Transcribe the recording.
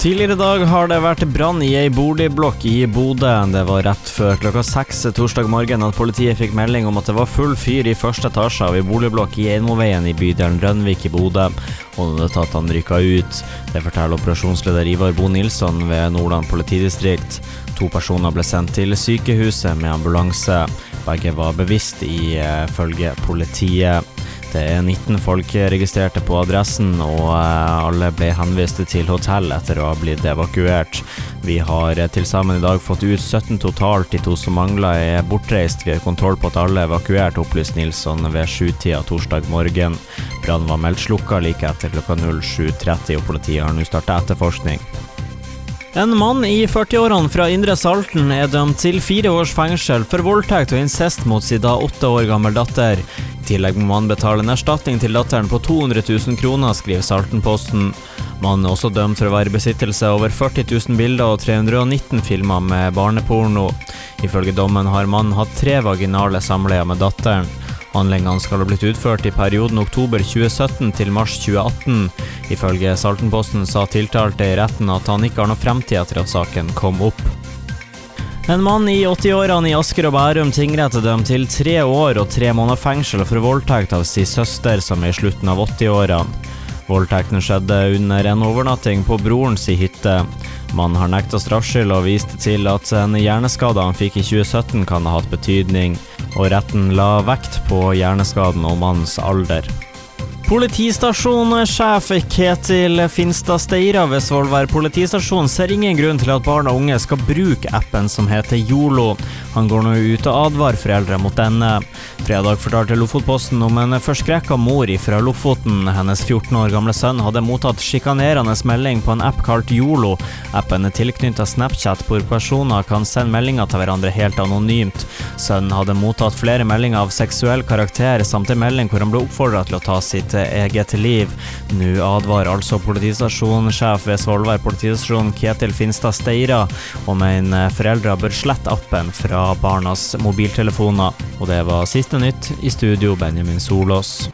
Tidligere i dag har det vært brann i ei boligblokk i Bodø. Det var rett før klokka seks torsdag morgen at politiet fikk melding om at det var full fyr i første etasje av ei boligblokk i Einmoveien i bydelen Rønvik i Bodø, og nødetatene rykka ut. Det forteller operasjonsleder Ivar Bo Nilsson ved Nordland politidistrikt. To personer ble sendt til sykehuset med ambulanse. Begge var bevisst, ifølge politiet. Det er 19 folk registrerte på adressen, og eh, alle ble henvist til hotell etter å ha blitt evakuert. Vi har til sammen i dag fått ut 17 totalt, de to som mangler er bortreist. Vi har kontroll på at alle er evakuert, opplyste Nilsson ved sjutida torsdag morgen. Brannen var meldt slukka like etter klokka 07.30, og politiet har nå starta etterforskning. En mann i 40-årene fra Indre Salten er dømt til fire års fengsel for voldtekt og incest mot sin da åtte år gammel datter. I tillegg må mannen betale en erstatning til datteren på 200 000 kroner, skriver Saltenposten. Mannen er også dømt for å være i besittelse over 40 000 bilder og 319 filmer med barneporno. Ifølge dommen har mannen hatt tre vaginale samleier med datteren. Handlingene skal ha blitt utført i perioden oktober 2017 til mars 2018. Ifølge Saltenposten sa tiltalte i retten at han ikke har noe fremtid etter at saken kom opp. En mann i 80-årene i Asker og Bærum tingrett dømt til tre år og tre måneder fengsel for voldtekt av sin søster som er i slutten av 80-årene. Voldtekten skjedde under en overnatting på brorens hytte. Mannen har nekta straffskyld og viste til at en hjerneskade han fikk i 2017 kan ha hatt betydning, og retten la vekt på hjerneskaden og mannens alder. Politistasjonssjef Ketil Finstad Steira ved Svolvær politistasjon ser ingen grunn til at barn og unge skal bruke appen som heter Yolo. Han går nå ut og advarer foreldre mot denne. Fredag fortalte Lofotposten om en forskrekka mor fra Lofoten. Hennes 14 år gamle sønn hadde mottatt sjikanerende melding på en app kalt Yolo. Appen er tilknyttet Snapchat, hvor personer kan sende meldinger til hverandre helt anonymt. Sønnen hadde mottatt flere meldinger av seksuell karakter, samt en melding hvor han ble oppfordra til å ta sitt eget liv. Nå advarer altså politistasjonssjef ved Svolvær politistasjon Ketil Finstad Steira om en foreldre bør slette appen fra barnas mobiltelefoner. Og det var siste nytt i studio, Benjamin Solås.